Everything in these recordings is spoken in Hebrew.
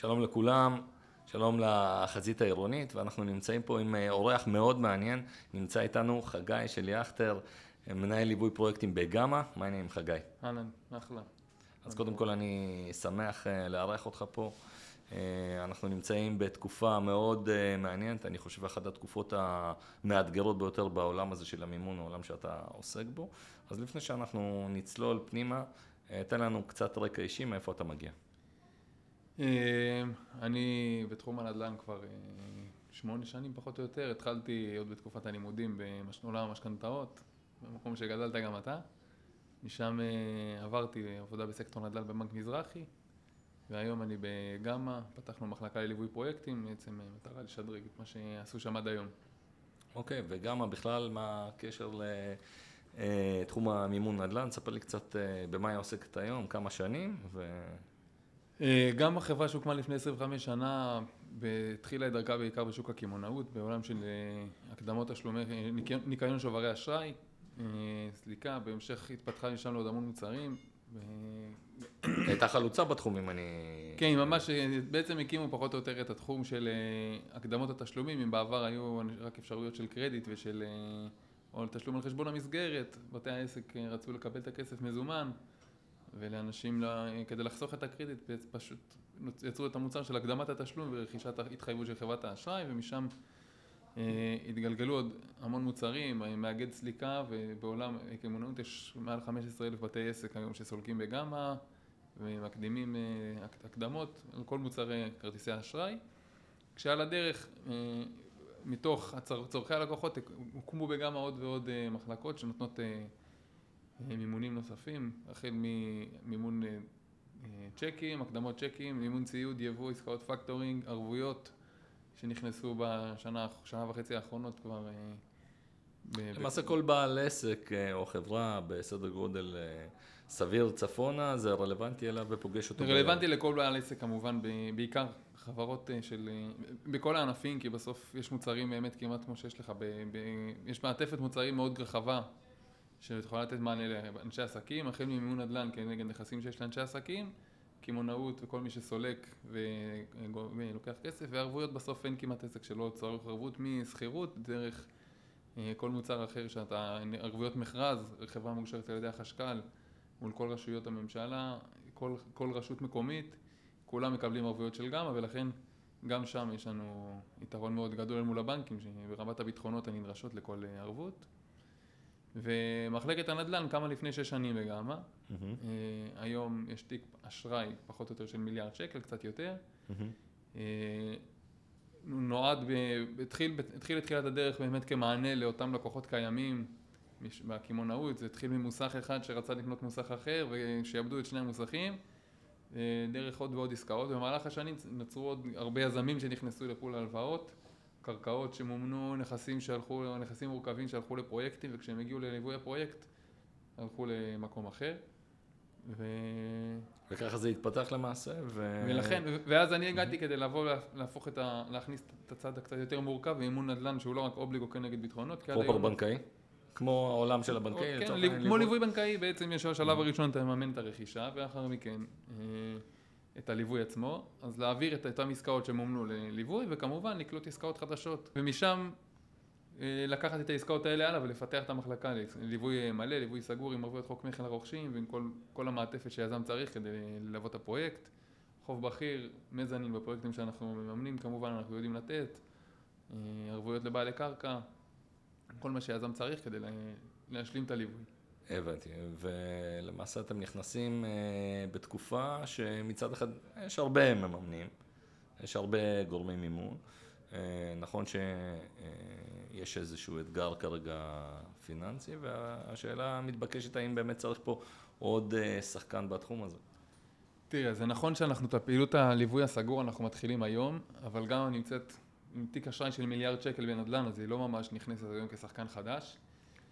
שלום לכולם, שלום לחזית העירונית, ואנחנו נמצאים פה עם אה, אורח מאוד מעניין, נמצא איתנו חגי של יאכטר, מנהל ליווי פרויקטים בגמא, מה העניין עם חגי? אהלן, אחלה. אז קודם כל אני שמח אה, לארח אותך פה. אה, אנחנו נמצאים בתקופה מאוד מעניינת, אני חושב אחת התקופות המאתגרות ביותר בעולם הזה של המימון, העולם שאתה עוסק בו. אז לפני שאנחנו נצלול פנימה, תן לנו קצת רקע אישי, מאיפה אתה מגיע. אה, אני בתחום הנדל"ן כבר אה, שמונה שנים פחות או יותר, התחלתי עוד בתקופת הלימודים בעולם המשכנתאות, במקום שגדלת גם אתה. משם אה, עברתי עבודה בסקטור נדל"ן בבנק מזרחי, והיום אני בגמא, פתחנו מחלקה לליווי פרויקטים, בעצם מטרה לשדרג את מה שעשו שם עד היום. אוקיי, okay, וגמא בכלל, מה הקשר לתחום המימון נדל"ן? ספר לי קצת במה היא עוסקת היום, כמה שנים, ו... אה, גם החברה שהוקמה לפני 25 שנה, התחילה את דרכה בעיקר בשוק הקמעונאות, בעולם של אה, הקדמות תשלומי, אה, ניקיון שוברי אשראי, סליקה, בהמשך התפתחה משם לעוד המון מוצרים. הייתה חלוצה בתחומים, אני... כן, ממש, בעצם הקימו פחות או יותר את התחום של הקדמות התשלומים, אם בעבר היו רק אפשרויות של קרדיט ושל... או תשלום על חשבון המסגרת, בתי העסק רצו לקבל את הכסף מזומן. ולאנשים, כדי לחסוך את הקרדיט, פשוט יצרו את המוצר של הקדמת התשלום ורכישת ההתחייבות של חברת האשראי, ומשם אה, התגלגלו עוד המון מוצרים, מאגד סליקה, ובעולם קמעונאות יש מעל 15 אלף בתי עסק היום שסולקים בגמא, ומקדימים אה, הקדמות על כל מוצרי כרטיסי האשראי. כשעל הדרך, אה, מתוך צורכי הלקוחות, הוקמו בגמא עוד ועוד מחלקות שנותנות מימונים נוספים, החל ממימון אה, אה, צ'קים, הקדמות צ'קים, מימון ציוד, יבוא, עסקאות factoring, ערבויות שנכנסו בשנה, שנה וחצי האחרונות כבר. אה, למעשה כל בעל עסק או חברה בסדר גודל סביר צפונה, זה רלוונטי אליו ופוגש אותו. זה רלוונטי לכל בעל עסק כמובן, בעיקר חברות של, בכל הענפים, כי בסוף יש מוצרים באמת כמעט כמו שיש לך, ב, ב, יש מעטפת מוצרים מאוד רחבה שיכולה לתת מענה לאנשי עסקים, החל ממימון נדל"ן כנגד נכסים שיש לאנשי עסקים, קמעונאות וכל מי שסולק ולוקח כסף, וערבויות בסוף אין כמעט עסק שלא צורך ערבות משכירות דרך אה, כל מוצר אחר שאתה, ערבויות מכרז, חברה מאושרת על ידי החשכ"ל מול כל רשויות הממשלה, כל, כל רשות מקומית, כולם מקבלים ערבויות של גמא ולכן גם שם יש לנו יתרון מאוד גדול מול הבנקים ברמת הביטחונות הנדרשות לכל אה, ערבות. ומחלקת הנדל"ן קמה לפני שש שנים בגמא. Mm-hmm. היום יש תיק אשראי פחות או יותר של מיליארד שקל, קצת יותר. Mm-hmm. נועד, התחיל, התחיל את תחילת הדרך באמת כמענה לאותם לקוחות קיימים בקמעונאות, זה התחיל ממוסך אחד שרצה לקנות מוסך אחר ושיעבדו את שני המוסכים אה, דרך עוד ועוד עסקאות, במהלך השנים נוצרו עוד הרבה יזמים שנכנסו לפול הלוואות קרקעות שמומנו, נכסים שהלכו, נכסים מורכבים שהלכו לפרויקטים וכשהם הגיעו לליווי הפרויקט הלכו למקום אחר. ו... וככה זה התפתח למעשה. ו... ולכן, ואז אני הגעתי כדי לבוא, להפוך את ה... להכניס את הצד הקצת יותר מורכב ואימון נדל"ן שהוא לא רק אובליגו כנגד ביטחונות. פרופר היום... בנקאי? כמו העולם של הבנקאי? כן, כמו ליווי בנקאי בעצם יש השלב. הראשון אתה מממן את הרכישה ואחר מכן אה, את הליווי עצמו, אז להעביר את אותן עסקאות שמומנו לליווי, וכמובן לקלוט עסקאות חדשות. ומשם אה, לקחת את העסקאות האלה הלאה ולפתח את המחלקה לליווי מלא, ליווי סגור עם ערבויות חוק מכר לרוכשים ועם כל, כל המעטפת שיזם צריך כדי ללוות את הפרויקט. חוב בכיר, מזנין בפרויקטים שאנחנו מממנים כמובן אנחנו יודעים לתת, אה, ערבויות לבעלי קרקע, כל מה שיזם צריך כדי להשלים את הליווי. הבנתי, ולמעשה אתם נכנסים אה, בתקופה שמצד אחד יש הרבה מממנים, יש הרבה גורמי מימון. אה, נכון שיש איזשהו אתגר כרגע פיננסי, והשאלה המתבקשת האם באמת צריך פה עוד אה, שחקן בתחום הזה. תראה, זה נכון שאנחנו את הפעילות הליווי הסגור אנחנו מתחילים היום, אבל גם נמצאת עם תיק אשראי של מיליארד שקל בנדל"ן, אז היא לא ממש נכנסת היום כשחקן חדש.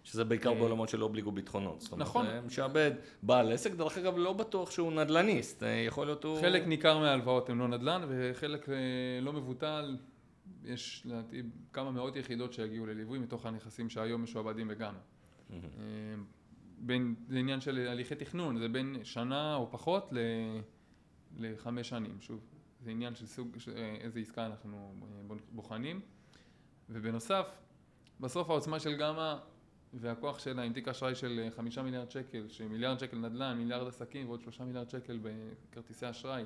שזה בעיקר אה, בעולמות של אובליגו ביטחונות. נכון. משעבד בעל עסק, דרך אגב לא בטוח שהוא נדל"ניסט, אה, יכול להיות הוא... חלק ניכר מההלוואות הן לא נדל"ן וחלק אה, לא מבוטל, יש לדעתי כמה מאות יחידות שיגיעו לליווי מתוך הנכסים שהיום משועבדים בגמא. בין, זה עניין של הליכי תכנון, זה בין שנה או פחות ל, לחמש שנים, שוב. זה עניין של סוג, איזה עסקה אנחנו בוחנים. ובנוסף, בסוף העוצמה של גמא והכוח שלה עם תיק אשראי של חמישה מיליארד שקל, שמיליארד שקל נדל"ן, מיליארד עסקים ועוד שלושה מיליארד שקל בכרטיסי אשראי,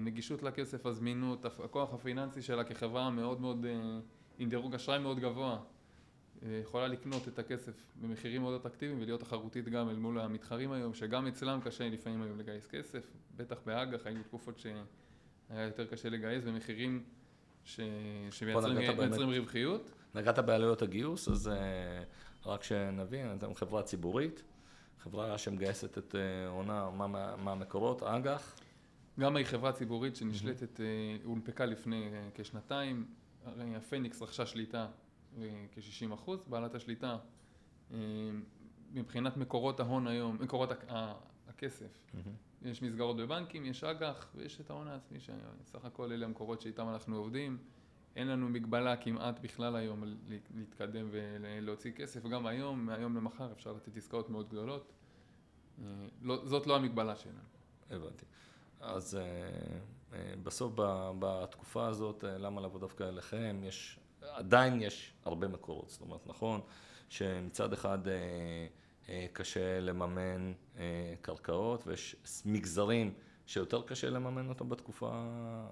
נגישות לכסף, הזמינות, הכוח הפיננסי שלה כחברה מאוד מאוד, עם דירוג אשראי מאוד גבוה, יכולה לקנות את הכסף במחירים מאוד אטרקטיביים ולהיות תחרותית גם אל מול המתחרים היום, שגם אצלם קשה לפעמים היום לגייס כסף, בטח באג"ח, היו תקופות שהיה יותר קשה לגייס במחירים ש... שמייצרים רווחיות. נגעת בעלויות הגיוס, אז uh, רק שנבין, אתם חברה ציבורית, חברה שמגייסת את uh, עונה, מה, מה המקורות, אג"ח. גם היא חברה ציבורית שנשלטת, mm-hmm. הונפקה לפני כשנתיים, הרי הפניקס רכשה שליטה כ-60 אחוז, בעלת השליטה מבחינת מקורות ההון היום, מקורות הכסף. Mm-hmm. יש מסגרות בבנקים, יש אג"ח ויש את ההון העצמי שסך הכל אלה המקורות שאיתם אנחנו עובדים. אין לנו מגבלה כמעט בכלל היום להתקדם ולהוציא כסף, גם היום, מהיום למחר אפשר לתת עסקאות מאוד גדולות. לא, זאת לא המגבלה שלנו. הבנתי. אז בסוף בתקופה הזאת, למה לבוא דווקא אליכם? יש עדיין יש הרבה מקורות, זאת אומרת, נכון שמצד אחד אה, אה, קשה לממן אה, קרקעות ויש מגזרים שיותר קשה לממן אותם בתקופה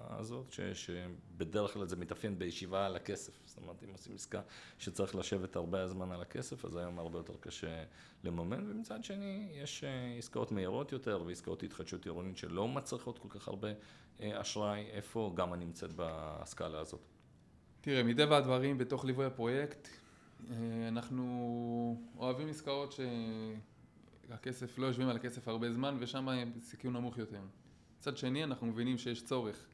הזאת, ש, שבדרך כלל זה מתאפיין בישיבה על הכסף, זאת אומרת, אם עושים עסקה שצריך לשבת הרבה זמן על הכסף, אז היום הרבה יותר קשה לממן, ומצד שני יש עסקאות מהירות יותר ועסקאות התחדשות עירונית שלא מצריכות כל כך הרבה אשראי, איפה גם נמצאת בסקאלה הזאת? תראה, מטבע הדברים בתוך ליווי הפרויקט, אה, אנחנו אוהבים עסקאות שהכסף, לא יושבים על הכסף הרבה זמן ושם סיכון נמוך יותר. מצד שני, אנחנו מבינים שיש צורך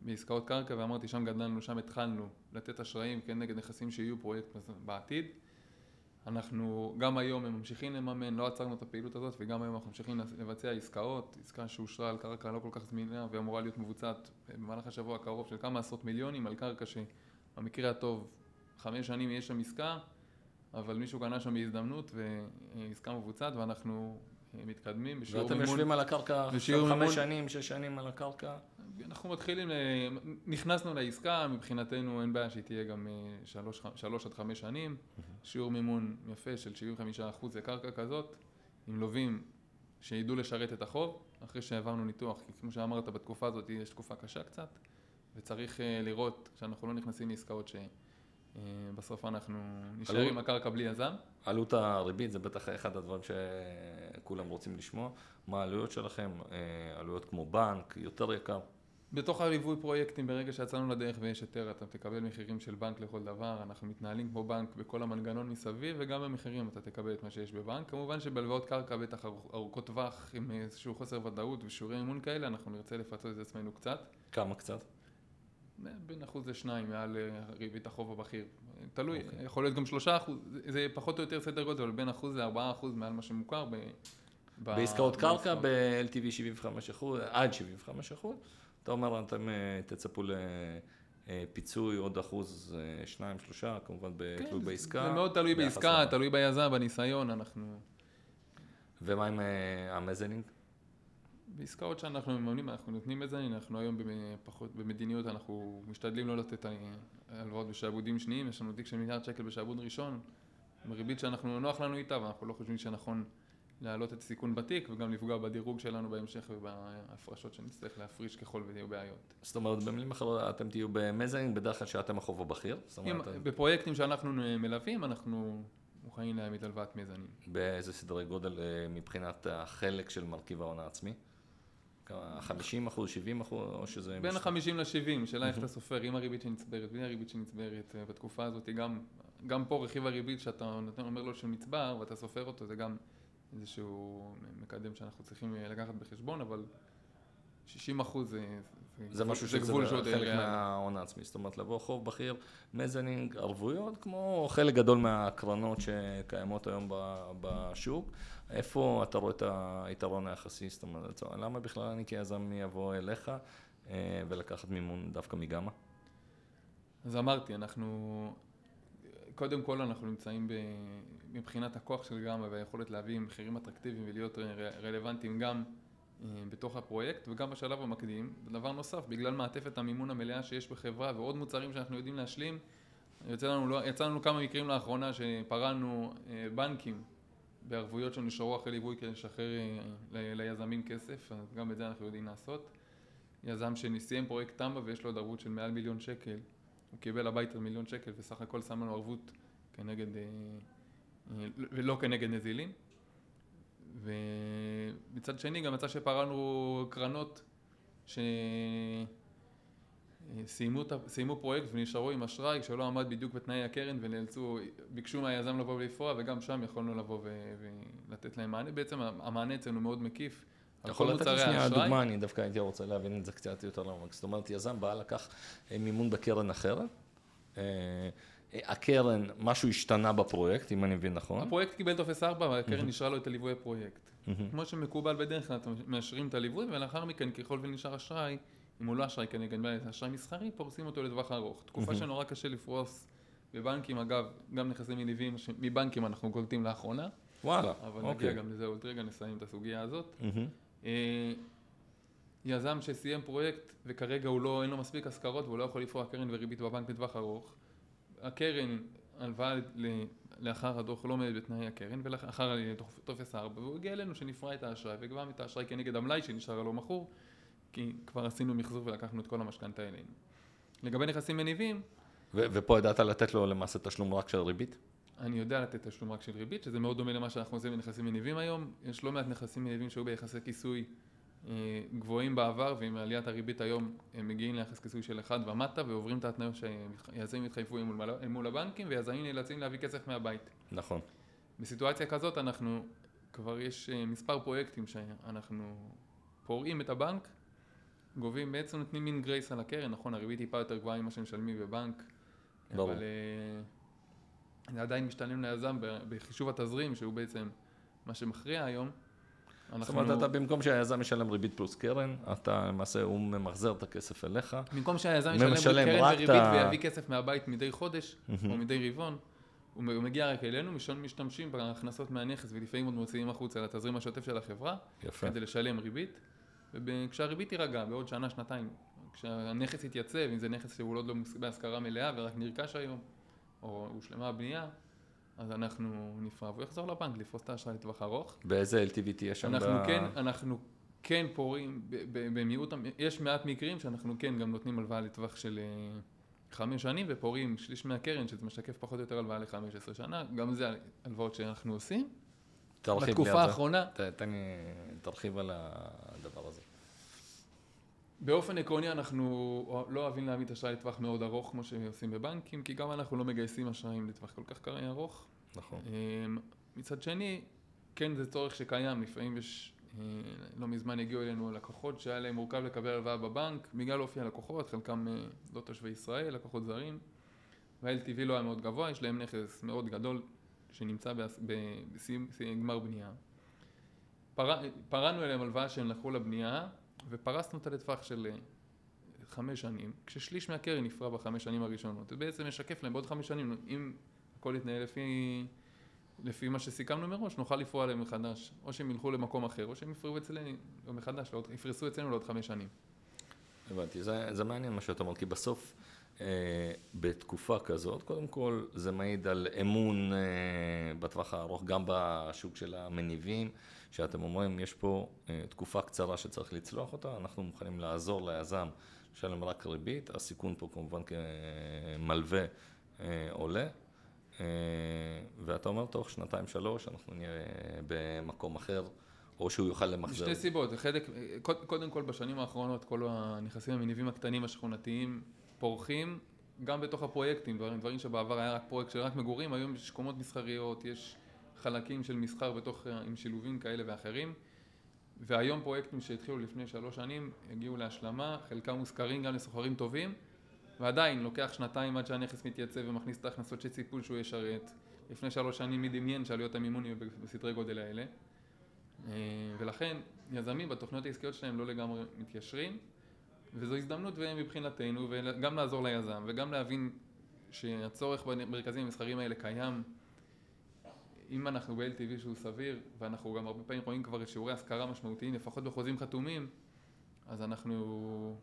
בעסקאות קרקע, ואמרתי, שם גדלנו, שם התחלנו לתת אשראים כנגד נכסים שיהיו פרויקט בעתיד. אנחנו גם היום הם ממשיכים לממן, לא עצרנו את הפעילות הזאת וגם היום אנחנו ממשיכים לבצע עסקאות, עסקה שאושרה על קרקע לא כל כך זמינה ואמורה להיות מבוצעת במהלך השבוע הקרוב של כמה עשרות מיליונים על קרקע ש... במקרה הטוב, חמש שנים יש שם עסקה, אבל מישהו קנה שם בהזדמנות ועסקה מבוצעת ואנחנו אה, מתקדמים בשיעור מימון. ואתם יושבים על הקרקע עכשיו חמש שנים, שש שנים על הקרקע? אנחנו מתחילים, נכנסנו לעסקה, מבחינתנו אין בעיה שהיא תהיה גם אה, שלוש, שלוש עד חמש שנים, שיעור מימון יפה של 75% לקרקע כזאת, עם לווים שידעו לשרת את החוב, אחרי שהעברנו ניתוח, כי כמו שאמרת, בתקופה הזאת יש תקופה קשה קצת. וצריך אה, לראות שאנחנו לא נכנסים לעסקאות שבסוף אה, אנחנו נשאר עם הקרקע בלי יזם. עלות הריבית זה בטח אחד הדברים שכולם רוצים לשמוע. מה העלויות שלכם? אה, עלויות כמו בנק, יותר יקר? בתוך הליווי פרויקטים, ברגע שיצאנו לדרך ויש היתר, אתה תקבל מחירים של בנק לכל דבר, אנחנו מתנהלים כמו בנק בכל המנגנון מסביב, וגם במחירים אתה תקבל את מה שיש בבנק. כמובן שבלוואות קרקע, בטח ארוכות טווח, עם איזשהו חוסר ודאות ושיעורי אימון כאלה, אנחנו נרצה לפצות את עצמנו קצת. כמה קצת? בין אחוז לשניים מעל אה, ריבית החוב הבכיר. תלוי, okay. אוקיי. יכול להיות גם שלושה אחוז, זה פחות או יותר סדר גודל, אבל בין אחוז לארבעה אחוז מעל מה שמוכר. ב, ב, בעסקאות קרקע, ב-LTV 75 אחוז, עד 75 אחוז, אתה אומר, אתם אה, תצפו לפיצוי עוד אחוז, אה, שניים, שלושה, כמובן כן, תלוי בעסקה. זה מאוד תלוי בעסקה, תלוי ביזם, בניסיון, אנחנו... ומה עם המזנינג? בעסקאות שאנחנו מממנים, אנחנו נותנים את זה, אנחנו היום פחות במדיניות, אנחנו משתדלים לא לתת הלוואות בשעבודים שניים, יש לנו תיק של מיליארד שקל בשעבוד ראשון, ריבית שאנחנו, נוח לנו איתה, ואנחנו לא חושבים שנכון להעלות את הסיכון בתיק וגם לפגוע בדירוג שלנו בהמשך ובהפרשות שנצטרך להפריש ככל ויהיו בעיות. זאת אומרת, במילים אחרות, אתם תהיו במזנינג בדרך כלל שאתם החוב הבכיר? אם, בפרויקטים שאנחנו מלווים, אנחנו מוכנים להעמיד הלוואת מזנין. באיזה סדרי גודל אה, מבחינת החלק של מרכיב ההון העצמי? 50 אחוז, 70 אחוז, או שזה... בין ה-50 ל-70, שאלה איך אתה סופר, עם הריבית שנצברת, בלי הריבית שנצברת, אה, בתקופה הזאת, גם, גם פה רכיב הריבית שאתה נותן, אומר לו שהוא נצבר, ואתה סופר אותו, זה גם איזשהו מקדם שאנחנו צריכים אה, לקחת בחשבון, אבל 60 אחוז זה, זה משהו שזה חלק מההון העצמי, זאת אומרת לבוא חוב בכיר, מזנינג, ערבויות, כמו חלק גדול מהקרנות שקיימות היום בשוק, איפה אתה רואה את היתרון היחסי, זאת אומרת, למה בכלל אני כיזם אבוא אליך אה, ולקחת מימון דווקא מגמא? אז אמרתי, אנחנו, קודם כל אנחנו נמצאים ב, מבחינת הכוח של גמא והיכולת להביא מחירים אטרקטיביים ולהיות רלוונטיים גם בתוך הפרויקט וגם בשלב המקדים. דבר נוסף, בגלל מעטפת המימון המלאה שיש בחברה ועוד מוצרים שאנחנו יודעים להשלים, יצא לנו, לא, יצא לנו כמה מקרים לאחרונה שפרענו בנקים בערבויות שנשארו אחרי ליווי כדי לשחרר ליזמים כסף, אז גם את זה אנחנו יודעים לעשות. יזם שסיים פרויקט תמ"א ויש לו עוד ערבות של מעל מיליון שקל, הוא קיבל הביתה מיליון שקל וסך הכל שם לנו ערבות כנגד, אה, אה, ולא כנגד נזילים. ומצד שני גם יצא שפרענו קרנות שסיימו פרויקט ונשארו עם אשראי שלא עמד בדיוק בתנאי הקרן ונאלצו, ביקשו מהיזם לבוא ולפרוע וגם שם יכולנו לבוא ולתת להם מענה. בעצם המענה אצלנו מאוד מקיף. אתה יכול לתת לי שנייה דוגמה, אני דווקא הייתי רוצה להבין את זה קצת יותר לעומק. זאת אומרת, יזם בא לקח אה, מימון בקרן אחרת, אה, הקרן, משהו השתנה בפרויקט, אם אני מבין נכון. הפרויקט קיבל טופס 4 והקרן נשארה לו את הליווי הפרויקט. כמו שמקובל בדרך כלל, מאשרים את הליווי ולאחר מכן, ככל ונשאר אשראי, אם הוא לא אשראי כנגד אשראי מסחרי, פורסים אותו לטווח ארוך. תקופה שנורא קשה לפרוס בבנקים, אגב, גם נכסים מניבים מבנקים אנחנו קולטים לאחרונה. וואלה, אבל נגיע אוקיי. גם לזה עוד רגע, נסיים את הסוגיה הזאת. אה, יזם שסיים פרויקט וכרגע הוא לא, אין לו מספיק השכרות והוא לא יכול לפרוע קרן וריבית בבנק לטווח ארוך. הקרן, הלוואה לאחר הדוח לא עומדת בתנאי הקרן ולאחר טופס 4 והוא הגיע אלינו שנפרע את האשראי וגבה את האשראי כנגד המלאי שנשאר הלא מכור כי כבר עשינו מחזור ולקחנו את כל המשכנתה אלינו. לגבי נכסים מניבים ו- ופה ידעת לתת לו למעשה תשלום רק של ריבית? אני יודע לתת תשלום רק של ריבית, שזה מאוד דומה למה שאנחנו עושים בנכסים מניבים היום. יש לא מעט נכסים מניבים שהיו ביחסי כיסוי גבוהים בעבר, ועם עליית הריבית היום הם מגיעים ליחס כיסוי של אחד ומטה, ועוברים את ההתניות שיזמים יתחייבו מול, מול הבנקים, ויזמים נאלצים להביא כסף מהבית. נכון. בסיטואציה כזאת אנחנו, כבר יש אה, מספר פרויקטים שאנחנו פורעים את הבנק, גובים, בעצם נותנים מין גרייס על הקרן, נכון, הריבית טיפה יותר גבוהה ממה שמשלמים בבנק. ברור. אבל אה, זה עדיין משתלם ליזם בחישוב התזרים, שהוא בעצם מה שמכריע היום. אנחנו... זאת אומרת, אתה במקום שהיזם ישלם ריבית פלוס קרן, אתה למעשה, הוא ממחזר את הכסף אליך. במקום שהיזם ישלם קרן וריבית ה... ויביא כסף מהבית מדי חודש, או מדי רבעון, הוא מגיע רק אלינו, משתמשים בהכנסות מהנכס, ולפעמים עוד מוציאים החוצה לתזרים השוטף של החברה, יפה. כדי לשלם ריבית. וכשהריבית תירגע, בעוד שנה, שנתיים, כשהנכס יתייצב, אם זה נכס שהוא עוד לא בהשכרה מלאה ורק נרכש היום, או הושלמה הבנייה, אז אנחנו נפרע, והוא יחזור לבנק לפרוס את האשראי לטווח ארוך. באיזה LTV תהיה שם? אנחנו ב... כן, אנחנו כן פורעים, במיעוט, יש מעט מקרים שאנחנו כן גם נותנים הלוואה לטווח של אה, חמש שנים ופורעים שליש מהקרן, שזה משקף פחות או יותר הלוואה לחמש עשרה שנה, גם זה הלוואות שאנחנו עושים. תרחיב בתקופה האחרונה. תרחיב על הדבר. באופן עקרוני אנחנו לא אוהבים להעמיד אשראי לטווח מאוד ארוך כמו שעושים בבנקים, כי גם אנחנו לא מגייסים אשראים לטווח כל כך ארוך. נכון. אמ, מצד שני, כן זה צורך שקיים, לפעמים יש, אה, לא מזמן הגיעו אלינו לקוחות שהיה להם מורכב לקבל הלוואה בבנק, בגלל אופי הלקוחות, חלקם אה, לא תושבי ישראל, לקוחות זרים, וה-LTV לא היה מאוד גבוה, יש להם נכס מאוד גדול שנמצא בסיום גמר בנייה. פר... פרענו אליהם הלוואה שהם לקחו לבנייה, ופרסנו אותה לטווח של אה, חמש שנים, כששליש מהקרן נפרע בחמש שנים הראשונות. זה בעצם משקף להם בעוד חמש שנים, אם הכל יתנהל לפי, לפי מה שסיכמנו מראש, נוכל לפרוע עליהם מחדש. או שהם ילכו למקום אחר, או שהם יפרעו אצלנו מחדש, לעוד, יפרסו אצלנו לעוד חמש שנים. הבנתי, זה, זה מעניין מה שאתה אומר, כי בסוף בתקופה כזאת, קודם כל זה מעיד על אמון אה, בטווח הארוך, גם בשוק של המניבים. שאתם אומרים, יש פה אה, תקופה קצרה שצריך לצלוח אותה, אנחנו מוכנים לעזור ליזם לשלם רק ריבית, הסיכון פה כמובן כמלווה אה, עולה, אה, ואתה אומר, תוך שנתיים שלוש אנחנו נהיה במקום אחר. או שהוא יוכל למחזר. שתי סיבות, חלק, קודם כל בשנים האחרונות כל הנכסים המניבים הקטנים השכונתיים פורחים גם בתוך הפרויקטים, דברים, דברים שבעבר היה רק פרויקט של רק מגורים, היום יש קומות מסחריות, יש חלקים של מסחר בתוך, אה, עם שילובים כאלה ואחרים. והיום פרויקטים שהתחילו לפני שלוש שנים הגיעו להשלמה, חלקם מושכרים גם לסוחרים טובים, ועדיין לוקח שנתיים עד שהנכס מתייצב ומכניס את ההכנסות שציפו שהוא ישרת. לפני שלוש שנים מי דמיין שעלויות המימון יהיו בסדרי גודל האלה. אה, ולכן יזמים בתוכניות העסקיות שלהם לא לגמרי מתיישרים, וזו הזדמנות מבחינתנו וגם לעזור ליזם וגם להבין שהצורך במרכזים המסחריים האלה קיים. אם אנחנו ב-LTV שהוא סביר, ואנחנו גם הרבה פעמים רואים כבר שיעורי השכרה משמעותיים, לפחות בחוזים חתומים, אז אנחנו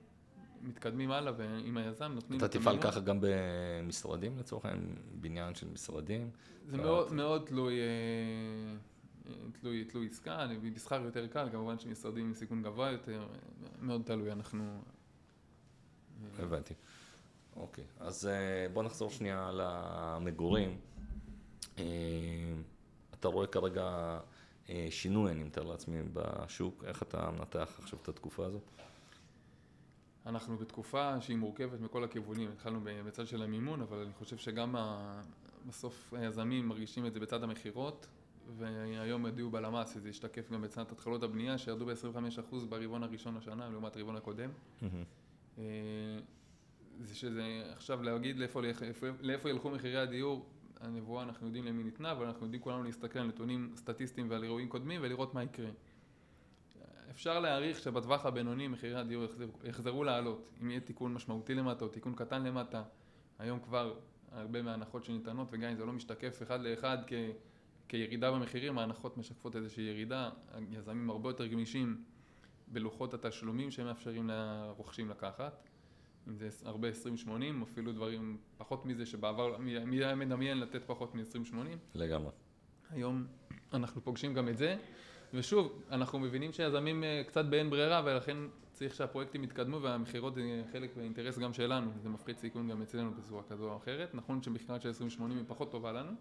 מתקדמים הלאה, ועם היזם נותנים... אתה תפעל ככה גם במשרדים לצורך העניין, בניין של משרדים? זה מאוד, מאוד תלוי, אה, תלוי, תלוי עסקה, במסחר יותר קל, כמובן שמשרדים עם סיכון גבוה יותר, מאוד תלוי, אנחנו... הבנתי. אוקיי, אז אה, בוא נחזור שנייה למגורים. אה, אתה רואה כרגע שינוי, אני מתאר לעצמי, בשוק, איך אתה מנתח עכשיו את התקופה הזאת? אנחנו בתקופה שהיא מורכבת מכל הכיוונים, התחלנו בצד של המימון, אבל אני חושב שגם בסוף היזמים מרגישים את זה בצד המכירות, והיום הודיעו בלמ"ס שזה ישתקף גם בצד התחלות הבנייה, שירדו ב-25% ברבעון הראשון השנה לעומת הרבעון הקודם. Mm-hmm. זה שזה עכשיו להגיד לאיפה, לאיפה, לאיפה ילכו מחירי הדיור, הנבואה אנחנו יודעים למי ניתנה, אבל אנחנו יודעים כולנו להסתכל על נתונים סטטיסטיים ועל אירועים קודמים ולראות מה יקרה. אפשר להעריך שבטווח הבינוני מחירי הדיור יחזרו, יחזרו לעלות, אם יהיה תיקון משמעותי למטה או תיקון קטן למטה. היום כבר הרבה מההנחות שניתנות, וגם אם זה לא משתקף אחד לאחד כ, כירידה במחירים, ההנחות משקפות איזושהי ירידה, יזמים הרבה יותר גמישים בלוחות התשלומים שהם מאפשרים לרוכשים לקחת. אם זה הרבה 20-80, אפילו דברים פחות מזה שבעבר, מי היה מדמיין לתת פחות מ-20-80? לגמרי. היום אנחנו פוגשים גם את זה. ושוב, אנחנו מבינים שיזמים אה, קצת באין ברירה ולכן צריך שהפרויקטים יתקדמו והמכירות זה חלק מהאינטרס גם שלנו, זה מפחית סיכון גם אצלנו בצורה כזו או אחרת. נכון שמכירת של 2080 היא פחות טובה לנו,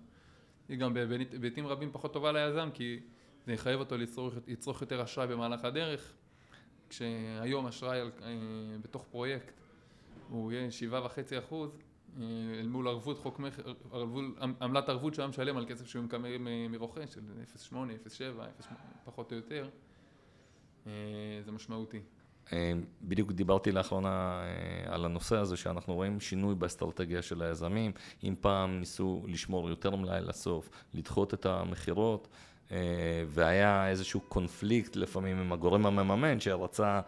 היא גם בהיבטים רבים פחות טובה ליזם כי זה יחייב אותו לצרוך, לצרוך יותר אשראי במהלך הדרך, כשהיום אשראי על, אה, בתוך פרויקט הוא יהיה 7.5 אחוז, אה, אל מול ערבות חוק מכר, עמלת ערבות שהוא משלם על כסף שהוא מקבל מרוכש של 0.8, 0.7, פחות או יותר, אה, זה משמעותי. אה, בדיוק דיברתי לאחרונה על הנושא הזה שאנחנו רואים שינוי באסטרטגיה של היזמים. אם פעם ניסו לשמור יותר מלאי לסוף, לדחות את המכירות, והיה איזשהו קונפליקט לפעמים עם הגורם המממן שרצה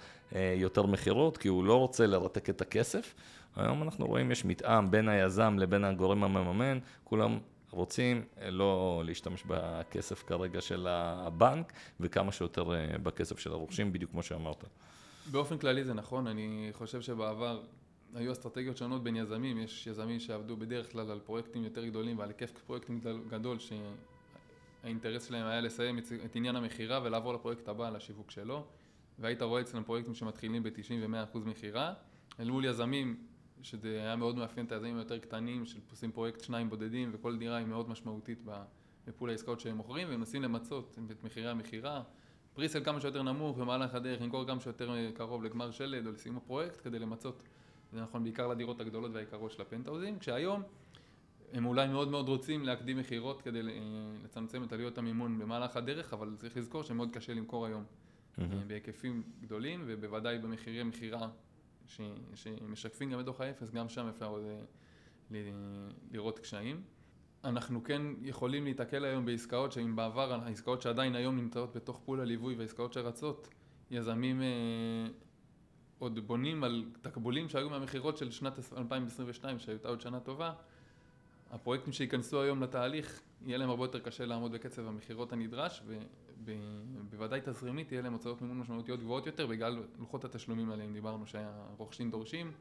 יותר מכירות כי הוא לא רוצה לרתק את הכסף, היום אנחנו רואים יש מתאם בין היזם לבין הגורם המממן, כולם רוצים אה, לא להשתמש בכסף כרגע של הבנק, וכמה שיותר אה, בכסף של הרוכשים, בדיוק כמו שאמרת. באופן כללי זה נכון, אני חושב שבעבר היו אסטרטגיות שונות בין יזמים, יש יזמים שעבדו בדרך כלל על פרויקטים יותר גדולים ועל היקף פרויקטים גדול שהאינטרס שלהם היה לסיים את עניין המכירה ולעבור לפרויקט הבא, לשיווק שלו. והיית רואה אצלם פרויקטים שמתחילים ב-90 ו-100% מכירה. אל מול יזמים שזה היה מאוד מאפיין את היזמים היותר קטנים, שעושים פרויקט שניים בודדים, וכל דירה היא מאוד משמעותית בפול העסקאות שהם מוכרים, והם מנסים למצות את מחירי המכירה, פריסל כמה שיותר נמוך במהלך הדרך, למכור כמה שיותר קרוב לגמר שלד או לסיום הפרויקט, כדי למצות, זה נכון בעיקר לדירות הגדולות והיקרות של הפנטהאוזים, כשהיום הם אולי מאוד מאוד רוצים להקדים מכירות כדי לצמצם את עלויות המימון במהלך הדרך, אבל צריך לזכור שמאוד קשה למכור היום mm-hmm. בהיקפים גדולים, ובוודאי במחירי מכירה ש, שמשקפים גם את דוח האפס, גם שם אפשר עוד ל, לראות קשיים. אנחנו כן יכולים להיתקל היום בעסקאות שאם בעבר, העסקאות שעדיין היום נמצאות בתוך פול הליווי והעסקאות שרצות, יזמים אה, עוד בונים על תקבולים שהיו מהמכירות של שנת 2022 שהייתה עוד שנה טובה, הפרויקטים שייכנסו היום לתהליך יהיה להם הרבה יותר קשה לעמוד בקצב המכירות הנדרש ובוודאי תזרימית יהיה להם הוצאות מימון משמעותיות גבוהות יותר בגלל לוחות התשלומים עליהם דיברנו שהרוכשים דורשים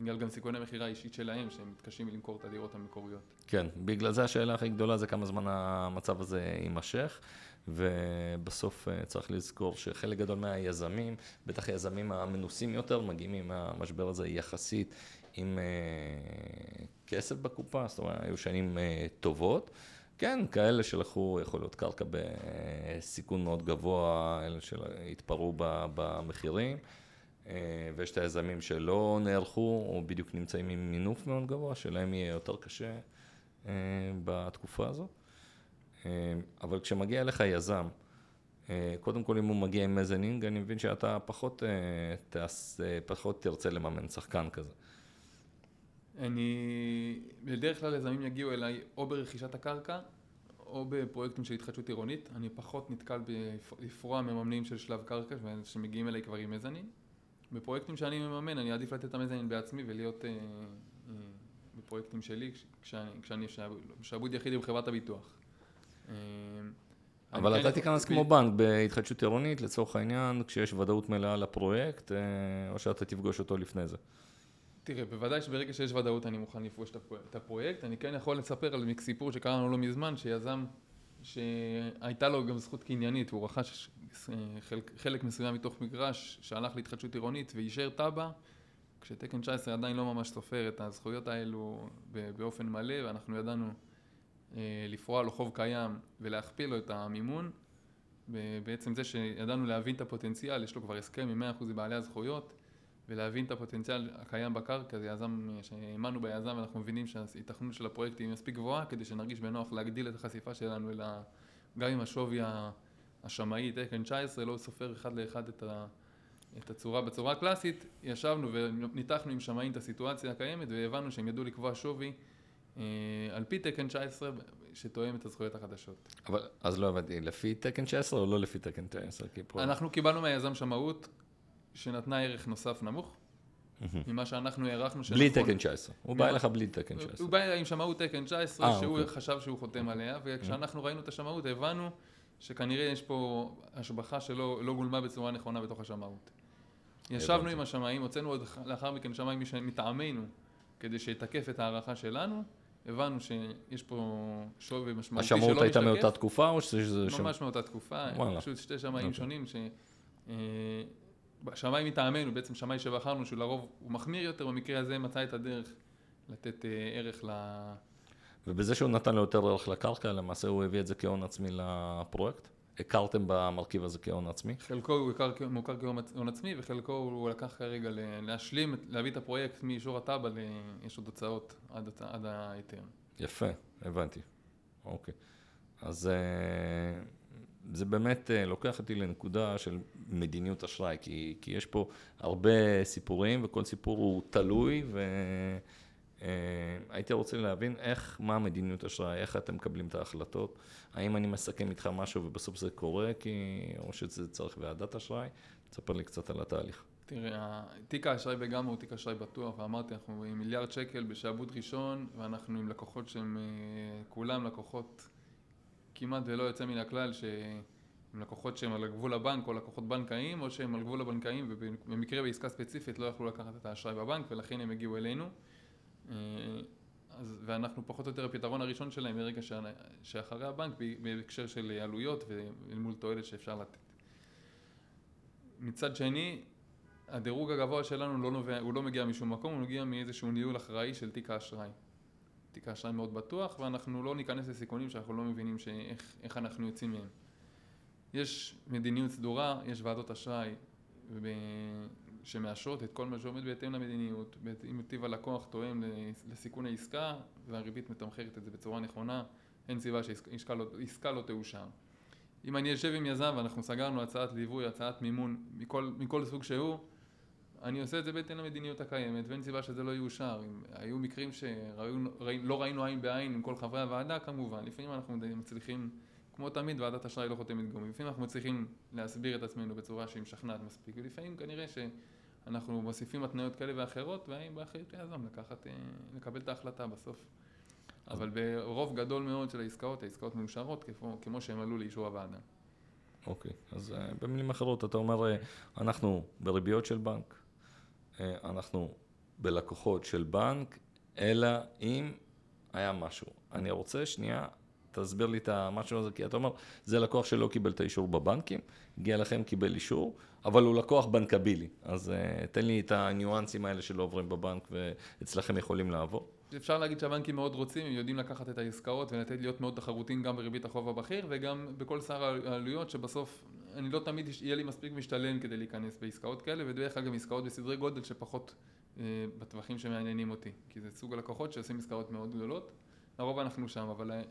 בגלל גם סיכוני מכירה אישית שלהם שהם מתקשים למכור את הדירות המקוריות. כן, בגלל זה השאלה הכי גדולה זה כמה זמן המצב הזה יימשך ובסוף אה, צריך לזכור שחלק גדול מהיזמים, בטח היזמים המנוסים יותר, מגיעים עם המשבר הזה יחסית עם אה, כסף בקופה, זאת אומרת, היו שנים אה, טובות. כן, כאלה שלקחו, יכול להיות קרקע בסיכון מאוד גבוה, אלה שהתפרעו במחירים, אה, ויש את היזמים שלא נערכו, או בדיוק נמצאים עם מינוף מאוד גבוה, שלהם יהיה יותר קשה בתקופה הזאת. אבל כשמגיע אליך יזם, קודם כל אם הוא מגיע עם מזנינג, אני מבין שאתה פחות, תעש, פחות תרצה לממן שחקן כזה. אני, בדרך כלל יזמים יגיעו אליי או ברכישת הקרקע או בפרויקטים של התחדשות עירונית. אני פחות נתקל בפרוע מממנים של שלב קרקע שמגיעים אליי כבר עם מזנין. בפרויקטים שאני מממן אני אעדיף לתת את המזנין בעצמי ולהיות אה, אה, בפרויקטים שלי כשאני, כשאני שעבוד יחיד עם חברת הביטוח. אבל אני אתה כן- תיכנס כמו בנק בהתחדשות עירונית, לצורך העניין, כשיש ודאות מלאה לפרויקט, אה, או שאתה תפגוש אותו לפני זה. תראה, בוודאי שברגע שיש ודאות אני מוכן לפגוש את הפרויקט-. אני כן יכול לספר על סיפור שקרה לנו לא מזמן, שיזם, שהייתה לו גם זכות קניינית, הוא רכש אה, חלק, חלק מסוים מתוך מגרש, שהלך להתחדשות עירונית ואישר תב"ע, כשתקן 19 עדיין לא ממש סופר את הזכויות האלו באופן מלא, ואנחנו ידענו אה, לפרוע לו חוב קיים ולהכפיל לו את המימון. בעצם זה שידענו להבין את הפוטנציאל, יש לו כבר הסכם עם 100% מבעלי הזכויות, ולהבין את הפוטנציאל הקיים בקרקע, זה יזם, שהאמנו ביזם ואנחנו מבינים שההיתכנות של הפרויקט היא מספיק גבוהה כדי שנרגיש בנוח להגדיל את החשיפה שלנו, אלא גם אם השווי השמאי, תקן 19, לא סופר אחד לאחד את, ה, את הצורה בצורה הקלאסית, ישבנו וניתחנו עם שמאים את הסיטואציה הקיימת והבנו שהם ידעו לקבוע שווי אה, על פי תקן 19 שתואם את הזכויות החדשות. אבל, אז לא הבנתי, לפי תקן 19 או לא לפי תקן 19? כי פה... אנחנו קיבלנו מהיזם שמאות שנתנה ערך נוסף נמוך, ממה שאנחנו הערכנו בלי שנכון. תקן 19. הוא בא אליך בלי תקן 19. הוא בא עם שמאות תקן 19, אה, שהוא אוקיי. חשב שהוא חותם עליה, וכשאנחנו ראינו את השמאות הבנו שכנראה יש פה השבחה שלא לא גולמה בצורה נכונה בתוך השמאות. ישבנו. עם השמאים, הוצאנו עוד לאחר מכן שמאי מש- מטעמנו, כדי שיתקף את ההערכה שלנו, הבנו שיש פה שווי משמעותי שלא השמאות הייתה משתקף. מאותה תקופה, או שזה... שם- ממש מאותה תקופה, וואלה. פשוט שתי שמאים אוקיי. שונים ש... שמאי מטעמנו, בעצם שמאי שבחרנו, שהוא לרוב הוא מחמיר יותר, במקרה הזה מצא את הדרך לתת אה, ערך ל... ובזה שהוא נתן לו יותר ערך לקרקע, למעשה הוא הביא את זה כהון עצמי לפרויקט? הכרתם במרכיב הזה כהון עצמי? חלקו הוא הכר- מוכר כהון עצ- הון עצמי, וחלקו הוא לקח כרגע ל- להשלים, להביא את הפרויקט מאישור התב"ע, ל- יש עוד הוצאות עד, עד ההיתר. יפה, הבנתי. אוקיי. אז אה, זה באמת אה, לוקח אותי לנקודה של מדיניות אשראי, כי, כי יש פה הרבה סיפורים, וכל סיפור הוא תלוי, והייתי רוצה להבין איך, מה המדיניות אשראי, איך אתם מקבלים את ההחלטות, האם אני מסכם איתך משהו ובסוף זה קורה, כי, או שזה צריך ועדת אשראי, תספר לי קצת על התהליך. תראה, תיק האשראי בגמא הוא תיק אשראי בטוח, ואמרתי, אנחנו עם מיליארד שקל בשעבוד ראשון, ואנחנו עם לקוחות שהם אה, כולם לקוחות כמעט ולא יוצא מן הכלל, שהם לקוחות שהם על גבול הבנק, או לקוחות בנקאיים, או שהם על גבול הבנקאיים, ובמקרה בעסקה ספציפית לא יכלו לקחת את האשראי בבנק, ולכן הם הגיעו אלינו. אה, אז, ואנחנו פחות או יותר הפתרון הראשון שלהם מרגע שאחרי הבנק, בהקשר של עלויות ואל מול תועלת שאפשר לתת. מצד שני, הדירוג הגבוה שלנו לא נובע, הוא לא מגיע משום מקום, הוא מגיע מאיזשהו ניהול אחראי של תיק האשראי. תיק האשראי מאוד בטוח, ואנחנו לא ניכנס לסיכונים שאנחנו לא מבינים שאיך, איך אנחנו יוצאים מהם. יש מדיניות סדורה, יש ועדות אשראי ב- שמאשרות את כל מה שעומד בהתאם למדיניות, אם טיב הלקוח תואם לסיכון העסקה והריבית מתמחרת את זה בצורה נכונה, אין סיבה שעסקה לא, לא תאושר. אם אני אשב עם יזם ואנחנו סגרנו הצעת ליווי, הצעת מימון מכל, מכל סוג שהוא, אני עושה את זה בהתאם למדיניות הקיימת ואין סיבה שזה לא יאושר. אם היו מקרים שלא ראינו עין בעין עם כל חברי הוועדה כמובן, לפעמים אנחנו מצליחים, כמו תמיד ועדת אשראי לא חותמת גומי, לפעמים אנחנו מצליחים להסביר את עצמנו בצורה שהיא משכנעת מספיק ולפעמים כנראה שאנחנו מוסיפים התניות כאלה ואחרות והאם באחריות היזם לקחת, אה, לקבל את ההחלטה בסוף. אבל ברוב גדול מאוד של העסקאות, העסקאות מאושרות כמו, כמו שהן עלו לאישור הוועדה. אוקיי, אז uh, במילים אחרות, אתה אומר, uh, אנחנו בריביות של בנק, אנחנו בלקוחות של בנק, אלא אם היה משהו. אני רוצה שנייה, תסביר לי את המשהו הזה, כי אתה אומר, זה לקוח שלא קיבל את האישור בבנקים, הגיע לכם, קיבל אישור, אבל הוא לקוח בנקבילי. אז uh, תן לי את הניואנסים האלה שלא עוברים בבנק ואצלכם יכולים לעבור. אפשר להגיד שהבנקים מאוד רוצים, הם יודעים לקחת את העסקאות ולתת להיות מאוד תחרותיים גם בריבית החוב הבכיר וגם בכל שר העלויות שבסוף אני לא תמיד יהיה לי מספיק משתלם כדי להיכנס בעסקאות כאלה ובדרך כלל גם עסקאות בסדרי גודל שפחות אה, בטווחים שמעניינים אותי כי זה סוג הלקוחות שעושים עסקאות מאוד גדולות, לרוב אנחנו שם אבל אה,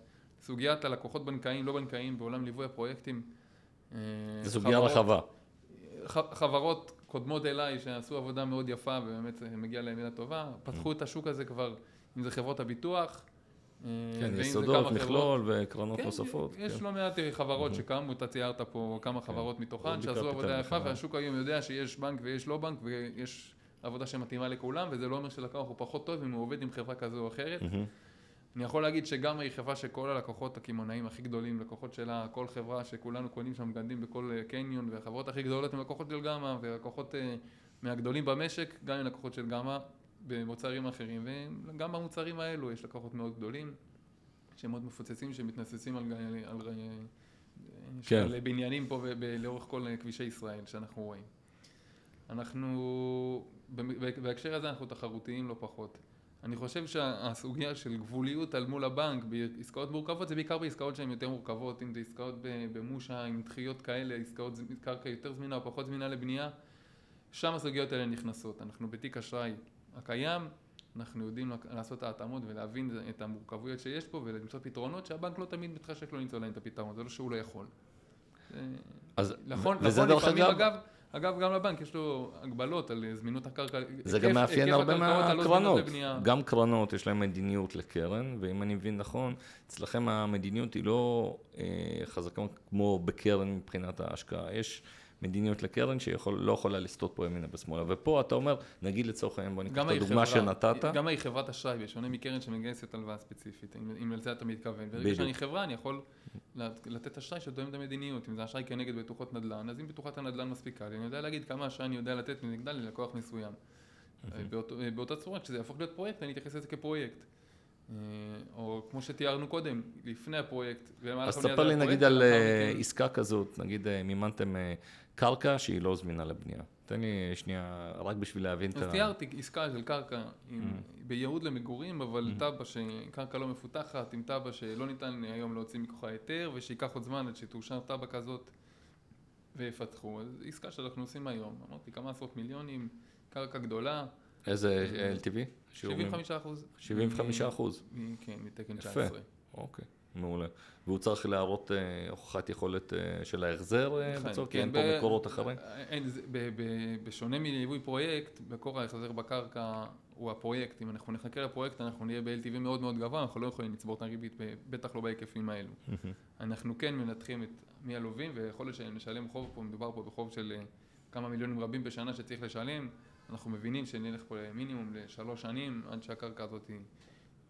סוגיית הלקוחות בנקאיים, לא בנקאיים בעולם ליווי הפרויקטים אה, זו סוגיה רחבה. חברות קודמות אליי שעשו עבודה מאוד יפה ובאמת מגיע להם מילה טובה, פתחו את השוק הזה כבר אם זה חברות הביטוח. כן, יסודות, מכלול וקרנות כן, נוספות. יש כן. לא מעט חברות שקמו, אתה ציירת פה כמה חברות מתוכן, שעשו עבודה יפה, והשוק היום יודע שיש בנק ויש לא בנק, ויש עבודה שמתאימה לכולם, וזה לא אומר שלקוח הוא פחות טוב אם הוא עובד עם חברה כזו או אחרת. אני יכול להגיד שגם היא חברה שכל הלקוחות הקמעונאים הכי גדולים, לקוחות שלה, כל חברה שכולנו קונים שם בגדים בכל אה, קניון, והחברות הכי גדולות הן לקוחות של גמא, ולקוחות אה, מהגדולים במשק, גם עם לקוחות של גמא במוצרים אחרים, וגם במוצרים האלו יש לקוחות מאוד גדולים, שהם מאוד מפוצצים, שמתנוססים על, על, על, כן. על בניינים פה ב, ב, לאורך כל כבישי ישראל שאנחנו רואים. אנחנו, בהקשר הזה אנחנו תחרותיים לא פחות. אני חושב שהסוגיה של גבוליות על מול הבנק בעסקאות מורכבות זה בעיקר בעסקאות שהן יותר מורכבות, אם זה עסקאות במושה עם דחיות כאלה, עסקאות קרקע יותר זמינה או פחות זמינה לבנייה, שם הסוגיות האלה נכנסות. אנחנו בתיק אשראי הקיים, אנחנו יודעים לעשות את ההתאמות ולהבין את המורכבויות שיש פה ולמצוא פתרונות שהבנק לא תמיד מתחשק לו למצוא להם את הפתרון, זה לא שהוא לא יכול. אז, נכון, וזה נכון, לפעמים אגב, אגב אגב, גם לבנק יש לו הגבלות על זמינות הקרקע. זה גם מאפיין הרבה מהקרנות. גם קרנות יש להן מדיניות לקרן, ואם אני מבין נכון, אצלכם המדיניות היא לא אה, חזקה כמו בקרן מבחינת ההשקעה. יש מדיניות לקרן שלא יכולה לסטות פה ימינה ושמאלה. ופה אתה אומר, נגיד לצורך העניין, בוא ניקח את הדוגמה שנתת. גם היא חברת אשראי, בשונה מקרן שמגייסת הלוואה ספציפית, אם לזה אתה מתכוון. ברגע שאני חברה, אני יכול לתת אשראי שתואם את המדיניות. אם זה אשראי כנגד בטוחות נדל"ן, אז אם בטוחת הנדל"ן מספיקה לי, אני יודע להגיד כמה אשראי אני יודע לתת מנגדה ללקוח מסוים. באותה צורה, כשזה יהפוך להיות פרויקט, אני אתייחס לזה כפרויקט. אה, או כמו שתיארנו קודם, לפני הפרויקט. אז ספר לי נגיד על אה, עסקה כזאת, נגיד אה, מימנתם קרקע שהיא לא זמינה לבנייה. תן לי שנייה, רק בשביל להבין את ה... אז תיארתי עסקה של קרקע mm. בייעוד למגורים, אבל mm. תב"ע שקרקע לא מפותחת, עם תב"ע שלא ניתן היום להוציא מכוחה היתר, ושייקח עוד זמן עד שתאושר תב"ע כזאת ויפתחו. אז עסקה שאנחנו עושים היום, אמרתי כמה עשרות מיליונים, קרקע גדולה. איזה LTV? 75 אחוז. 75 אחוז? כן, מתקן 19. יפה, אוקיי. מעולה. והוא צריך להראות אה, הוכחת יכולת אה, של ההחזר אה, בצורך, כי אין פה מקורות אחרים? בשונה מליווי פרויקט, מקור ההחזר בקרקע הוא הפרויקט. אם אנחנו נחכה לפרויקט, אנחנו נהיה ב-LTV מאוד מאוד גבוה, אנחנו לא יכולים לצבור את הריבית, בטח לא בהיקפים האלו. אנחנו כן מנתחים את מי הלווים, ויכול להיות שנשלם חוב פה, מדובר פה בחוב של כמה מיליונים רבים בשנה שצריך לשלם. אנחנו מבינים שנלך פה למינימום לשלוש שנים, עד שהקרקע הזאת.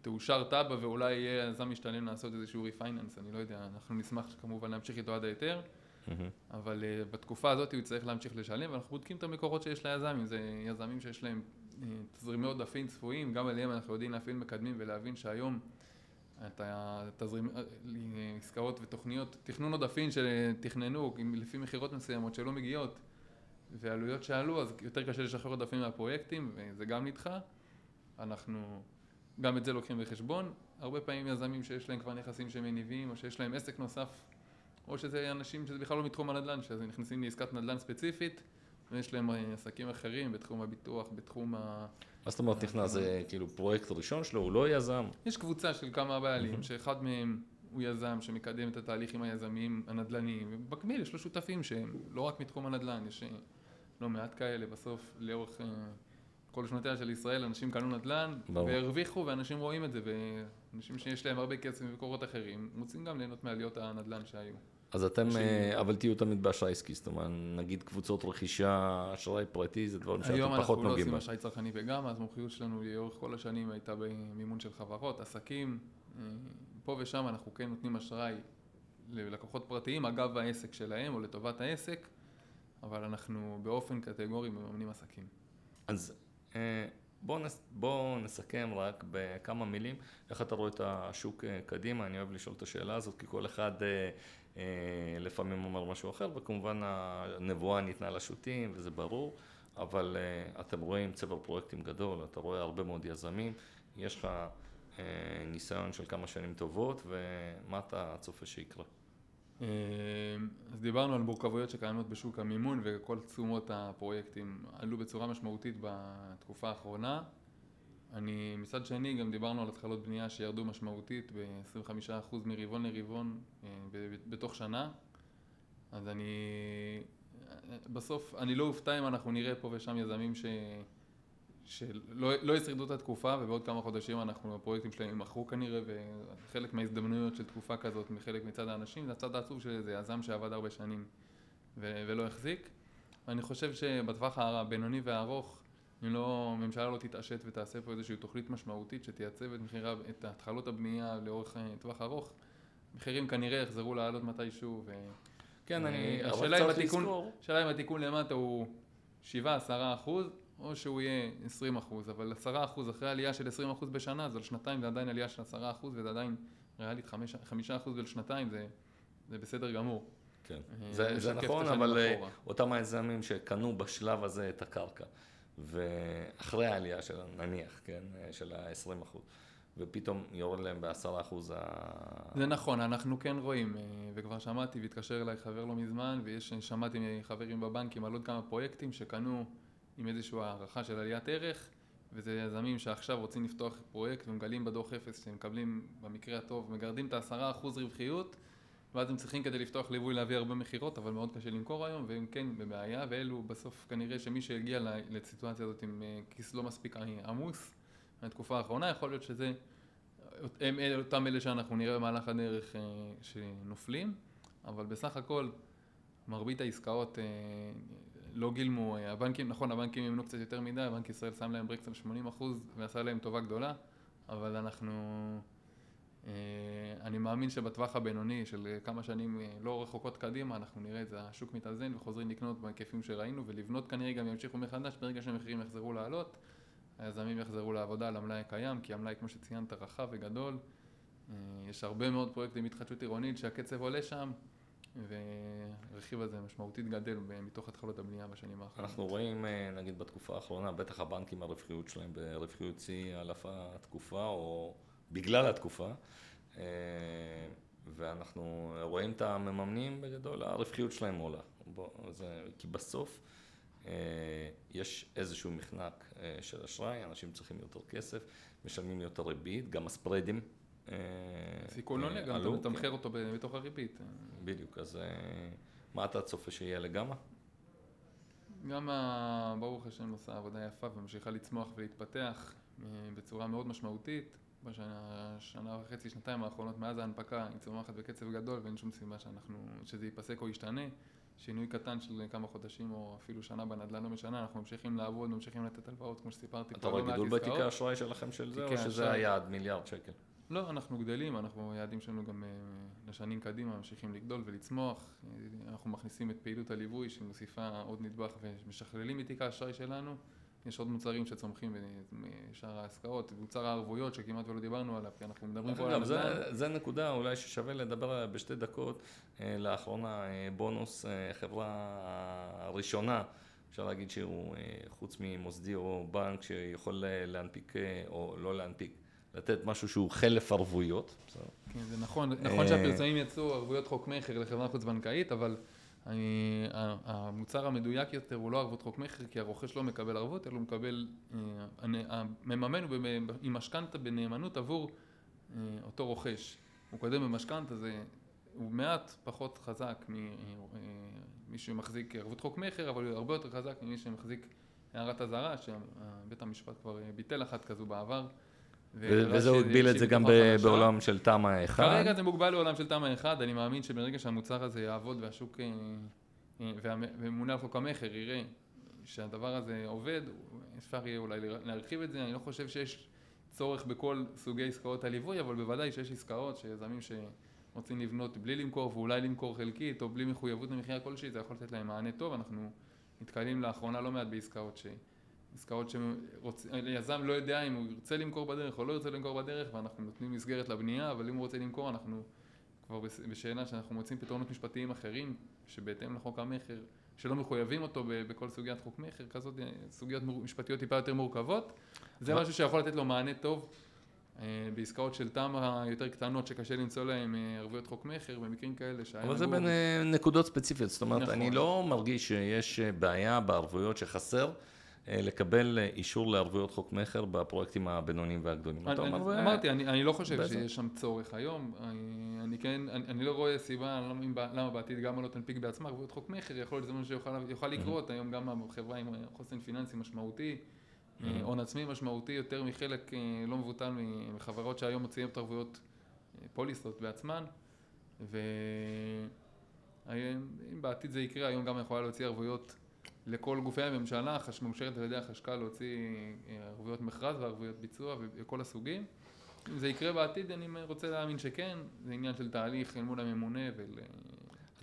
תאושר תב"ע ואולי יהיה יזם משתלם לעשות איזשהו ריפייננס, אני לא יודע, אנחנו נשמח כמובן להמשיך איתו עד היתר, אבל uh, בתקופה הזאת הוא יצטרך להמשיך לשלם, ואנחנו בודקים את המקורות שיש ליזמים, זה יזמים שיש להם uh, תזרימי עודפים צפויים, גם עליהם אנחנו יודעים להפעיל מקדמים ולהבין שהיום את התזרים, אה, עסקאות ותוכניות, תכנון עודפים שתכננו לפי מכירות מסוימות שלא מגיעות ועלויות שעלו, אז יותר קשה לשחרר עודפים מהפרויקטים וזה גם נדחה. אנחנו גם את זה לוקחים בחשבון. הרבה פעמים יזמים שיש להם כבר נכסים שמניבים, או שיש להם עסק נוסף, או שזה אנשים שזה בכלל לא מתחום הנדל"ן, שזה נכנסים לעסקת נדל"ן ספציפית, ויש להם אה, עסקים אחרים בתחום הביטוח, בתחום ה... מה זאת אומרת נכנס? זה כאילו פרויקט ראשון שלו, הוא לא יזם? יש קבוצה של כמה בעלים, שאחד מהם הוא יזם שמקדם את התהליך עם היזמים הנדל"ניים, ובמקביל יש לו שותפים שהם לא רק מתחום הנדל"ן, יש אה, לא מעט כאלה בסוף לאורך... אה, כל שנותיה של ישראל אנשים קנו נדל"ן והרוויחו ואנשים רואים את זה ואנשים שיש להם הרבה כסף ממקורות אחרים רוצים גם ליהנות מעליות הנדל"ן שהיו. אז אתם, אה, אבל תהיו תמיד באשראי עסקי, זאת אומרת, נגיד קבוצות רכישה, אשראי פרטי, זה דברים שאתם פחות נוגעים היום אנחנו לא עושים אשראי צרכני וגם, אז המומחיות שלנו לאורך כל השנים הייתה במימון של חברות, עסקים, אה, פה ושם אנחנו כן נותנים אשראי ללקוחות פרטיים אגב העסק שלהם או לטובת העסק, אבל אנחנו באופן קטגורי מממנים עסקים. אז אה, בואו נס, בוא נסכם רק בכמה מילים איך אתה רואה את השוק אה, קדימה, אני אוהב לשאול את השאלה הזאת כי כל אחד אה, לפעמים אומר משהו אחר וכמובן הנבואה ניתנה לשוטים וזה ברור אבל אתם רואים צבר פרויקטים גדול, אתה רואה הרבה מאוד יזמים, יש לך ניסיון של כמה שנים טובות ומה אתה צופה שיקרה? אמ, אז דיברנו על מורכבויות שקיימות בשוק המימון וכל תשומות הפרויקטים עלו בצורה משמעותית בתקופה האחרונה. אני, מצד שני גם דיברנו על התחלות בנייה שירדו משמעותית ב-25% מרבעון לרבעון אה, בתוך שנה. אז אני, בסוף אני לא אופתע אם אנחנו נראה פה ושם יזמים ש... שלא לא ישרדו את התקופה ובעוד כמה חודשים אנחנו, הפרויקטים שלהם יימכרו כנראה וחלק מההזדמנויות של תקופה כזאת מחלק מצד האנשים זה הצד העצוב של איזה יזם שעבד הרבה שנים ו- ולא החזיק. אני חושב שבטווח הבינוני והארוך אם לא, הממשלה לא תתעשת ותעשה פה איזושהי תוכנית משמעותית שתייצב את מחירי, את התחלות הבנייה לאורך אה, טווח ארוך, מחירים כנראה יחזרו לעלות מתישהו. ו... כן, אני... אה, לזכור. השאלה אם התיקון למטה הוא 7-10 אחוז, או שהוא יהיה 20 אחוז, אבל 10 אחוז אחרי עלייה של 20 אחוז בשנה, אז על שנתיים זה עדיין עלייה של 10 אחוז, וזה עדיין ריאלית 5 אחוז לשנתיים, זה, זה בסדר גמור. כן, אה, זה, זה נכון, אבל אה, אחורה. אותם היזמים שקנו בשלב הזה את הקרקע, ואחרי העלייה של, נניח, כן, אה, של ה-20 אחוז, ופתאום יורד להם ב-10 אחוז ה... זה נכון, אנחנו כן רואים, וכבר שמעתי והתקשר אליי חבר לא מזמן, ושמעתי מחברים בבנקים על עוד כמה פרויקטים שקנו עם איזושהי הערכה של עליית ערך, וזה יזמים שעכשיו רוצים לפתוח פרויקט ומגלים בדוח אפס שהם מקבלים במקרה הטוב, מגרדים את ה-10% רווחיות, ואז הם צריכים כדי לפתוח ליווי להביא הרבה מכירות, אבל מאוד קשה למכור היום, והם כן בבעיה, ואלו בסוף כנראה שמי שהגיע לסיטואציה הזאת עם אה, כיס לא מספיק עמוס, בתקופה האחרונה, יכול להיות שזה הם אלה, אותם אלה שאנחנו נראה במהלך הדרך אה, שנופלים, אבל בסך הכל מרבית העסקאות אה, לא גילמו, אה, הבנקים, נכון, הבנקים ימנו קצת יותר מדי, בנק ישראל שם להם ברקס על 80% ועשה להם טובה גדולה, אבל אנחנו, אה, אני מאמין שבטווח הבינוני של אה, כמה שנים לא רחוקות קדימה, אנחנו נראה את זה, השוק מתאזן וחוזרים לקנות בהיקפים שראינו, ולבנות כנראה גם ימשיכו מחדש ברגע שהמחירים יחזרו לעלות. היזמים יחזרו לעבודה על המלאי הקיים, כי המלאי, כמו שציינת, רחב וגדול. יש הרבה מאוד פרויקטים בהתחדשות עירונית שהקצב עולה שם, והרכיב הזה משמעותית גדל מתוך התחלות הבנייה בשנים האחרונות. אנחנו רואים, אה, נגיד בתקופה האחרונה, בטח הבנקים הרווחיות שלהם ברווחיות שיא על אף התקופה, או בגלל התקופה, אה, ואנחנו רואים את המממנים בגדול, הרווחיות שלהם עולה. זה, כי בסוף אה, יש איזשהו מחנק של אשראי, אנשים צריכים יותר כסף, משלמים יותר ריבית, גם הספרדים. אה, סיכון אה, עולה, גם עלו, אתה מתמחר כן, אותו בתוך הריבית. בדיוק, אז אה, מה אתה צופה שיהיה לגמא? גם ברוך השם עושה עבודה יפה וממשיכה לצמוח ולהתפתח אה, בצורה מאוד משמעותית. בשנה שנה וחצי, שנתיים האחרונות, מאז ההנפקה, היא צומחת בקצב גדול ואין שום סיבה שאנחנו, שזה ייפסק או ישתנה. שינוי קטן של כמה חודשים או אפילו שנה בנדל"ן לא משנה, אנחנו ממשיכים לעבוד, ממשיכים לתת הלוואות, כמו שסיפרתי, אתה רואה לא גידול בתיק עסקאות. האשראי שלכם של זה, או שזה. היעד, מיליארד שקל? לא, אנחנו גדלים, אנחנו, היעדים שלנו גם אה, לשנים קדימה ממשיכים לגדול ולצמוח. אנחנו מכניסים את פעילות הליווי שמוסיפה עוד נדבך ומשכללים את תיק האשראי שלנו. יש עוד מוצרים שצומחים בשאר העסקאות, מוצר הערבויות שכמעט ולא דיברנו עליו, כי אנחנו מדברים פה על הנדל"ן. זה, זה נקודה אולי ששווה לדבר עליה בשתי דקות. אה, לאחרונה אה, בונוס, חברה הראשונה, אפשר להגיד שהוא חוץ ממוסדי או בנק שיכול להנפיק, או לא להנפיק, לתת משהו שהוא חלף ערבויות. כן, זה נכון, נכון אה, שהפרסומים יצאו ערבויות חוק מכר לחברה חוץ בנקאית, אבל אני, המוצר המדויק יותר הוא לא ערבות חוק מכר, כי הרוכש לא מקבל ערבות, אלא הוא מקבל, אה, המממן הוא עם משכנתה בנאמנות עבור אה, אותו רוכש. הוא קודם במשכנתה, זה, הוא מעט פחות חזק ממי שמחזיק ערבות חוק מכר, אבל הוא הרבה יותר חזק ממי שמחזיק הערת אזהרה, שבית המשפט כבר ביטל אחת כזו בעבר. וזה הוא הגביל את זה גם. בעולם של תמ"א 1. כרגע זה מוגבל לעולם של תמ"א 1, אני מאמין שברגע שהמוצר הזה יעבוד והשוק, אה, אה, והמ- והממונה על חוק המכר יראה שהדבר הזה עובד, אפשר יהיה אולי לה- להרחיב את זה, אני לא חושב שיש צורך בכל סוגי עסקאות הליווי, אבל בוודאי שיש עסקאות שיזמים שרוצים לבנות בלי למכור ואולי למכור חלקית או בלי מחויבות למחיה כלשהי, זה יכול לתת להם מענה טוב, אנחנו נתקלים לאחרונה לא מעט בעסקאות ש... עסקאות שיזם לא יודע אם הוא ירצה למכור בדרך או לא ירצה למכור בדרך ואנחנו נותנים מסגרת לבנייה אבל אם הוא רוצה למכור אנחנו כבר בשאלה שאנחנו מוצאים פתרונות משפטיים אחרים שבהתאם לחוק המכר שלא מחויבים אותו בכל סוגיית חוק מכר כזאת אה, סוגיות משפטיות טיפה יותר מורכבות זה משהו שיכול לתת לו מענה טוב אה, בעסקאות של תמ"א יותר קטנות שקשה למצוא להם אה, ערבויות חוק מכר במקרים כאלה שהיה אבל זה בין נקודות ספציפיות, זאת אומרת, נכון. אני לא מרגיש שיש בעיה בערבויות שחסר לקבל אה, אישור לערבויות חוק מכר בפרויקטים הבינוניים והגדולים. אה, אמרתי, אני אני לא חושב. שיש שם צורך היום. אני- כן, אני אני לא רואה סיבה למה ב- למה בעתיד גם לא תנפיק בעצמה ערבויות חוק מכר, יכול להיות שזה משהו שיוכל יוכל לקרות. היום גם החברה עם חוסן פיננסי משמעותי, אה, הון עצמי משמעותי יותר מחלק אה, לא מבוטל מחברות שהיום מוציאים את ערבויות אה, פוליסות בעצמן. ואם בעתיד זה יקרה, היום גם יכולה להוציא ערבויות לכל גופי הממשלה, מאושרת על ידי החשכ"ל להוציא אה, ערבויות מכרז וערבויות ביצוע וכל הסוגים. אם זה יקרה בעתיד, אני רוצה להאמין שכן, זה עניין של תהליך אל מול הממונה ול...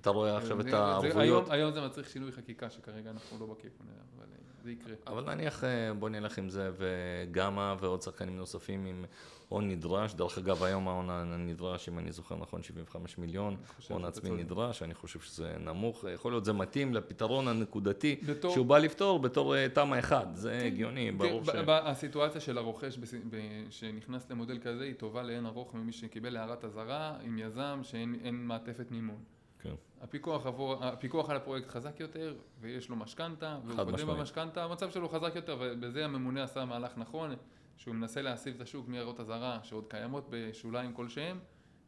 אתה רואה עכשיו זה- את הערבויות, היום, היום זה מצריך שינוי חקיקה שכרגע אנחנו לא בכיוון, אבל אה, זה יקרה. אבל נניח אה, בוא נלך עם זה וגמא ועוד שחקנים נוספים עם הון נדרש, דרך אגב היום ההון הנדרש, אם אני זוכר נכון, 75 מיליון, הון עצמי. נדרש, אני חושב שזה נמוך, יכול להיות זה מתאים לפתרון הנקודתי בתור- שהוא בא לפתור בתור אה, תמ"א 1, זה הגיוני, ברור ש... הסיטואציה של הרוכש בס- ב- שנכנס למודל כזה היא טובה לאין ארוך ממי שקיבל הערת אזהרה עם יזם שאין אין מעטפת מימון. הפיקוח, עבור, הפיקוח על הפרויקט חזק יותר ויש לו משכנתה והוא קודם. במשכנתה, המצב שלו חזק יותר ובזה הממונה עשה מהלך נכון שהוא מנסה להסיב את השוק מהערות אזהרה שעוד קיימות בשוליים כלשהם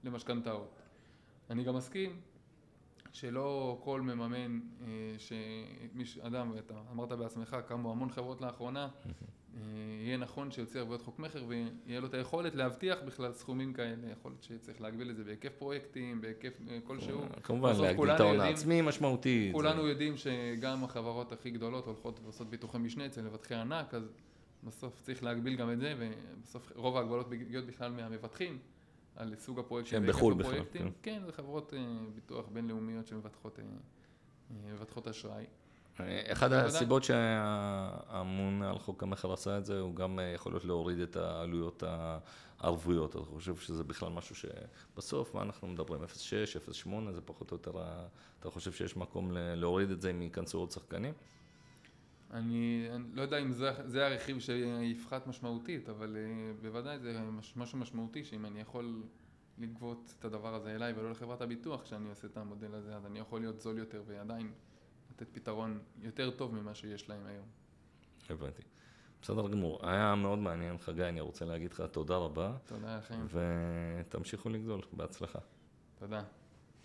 למשכנתאות. אני גם מסכים שלא כל מממן, אה, שמיש, אדם, ואתה אמרת בעצמך, קמו המון חברות לאחרונה, אה, יהיה נכון שיוציא ערבויות חוק מכר ויהיה לו את היכולת להבטיח בכלל סכומים כאלה, יכול להיות שצריך להגביל את זה בהיקף פרויקטים, בהיקף אה, כלשהו. כמובן, בסוף להגדיל את ההון העצמי משמעותי. זה- כולנו יודעים שגם החברות הכי גדולות הולכות ועושות ביטוחי משנה אצל מבטחי ענק, אז בסוף צריך להגביל גם את זה, ובסוף רוב ההגבלות מגיעות בכלל מהמבטחים, על סוג הפרויקטים. שהם בחו"ל בכלל, הפרויקטים. כן, זה חברות אה, ביטוח בינלאומיות שמבטחות אה, אה, אשראי. אחד בוודאי. הסיבות שהממונה על חוק המכר עשה את זה, הוא גם יכול להיות להוריד את העלויות הערבויות. אני חושב שזה בכלל משהו שבסוף, מה אנחנו מדברים? 0.6, 0.8, זה פחות או יותר, אתה חושב שיש מקום להוריד את זה אם ייכנסו עוד שחקנים? אני, אני לא יודע אם זה, זה הרכיב שיפחת משמעותית, אבל אה, בוודאי זה מש, משהו משמעותי, שאם אני יכול לגבות את הדבר הזה אליי ולא לחברת הביטוח, כשאני עושה את המודל הזה, אז אני יכול להיות זול יותר ועדיין לתת פתרון יותר טוב ממה שיש להם היום. הבנתי. בסדר גמור. היה מאוד מעניין, חגי, אני רוצה להגיד לך תודה רבה, תודה לכם, ותמשיכו לגדול. בהצלחה. תודה.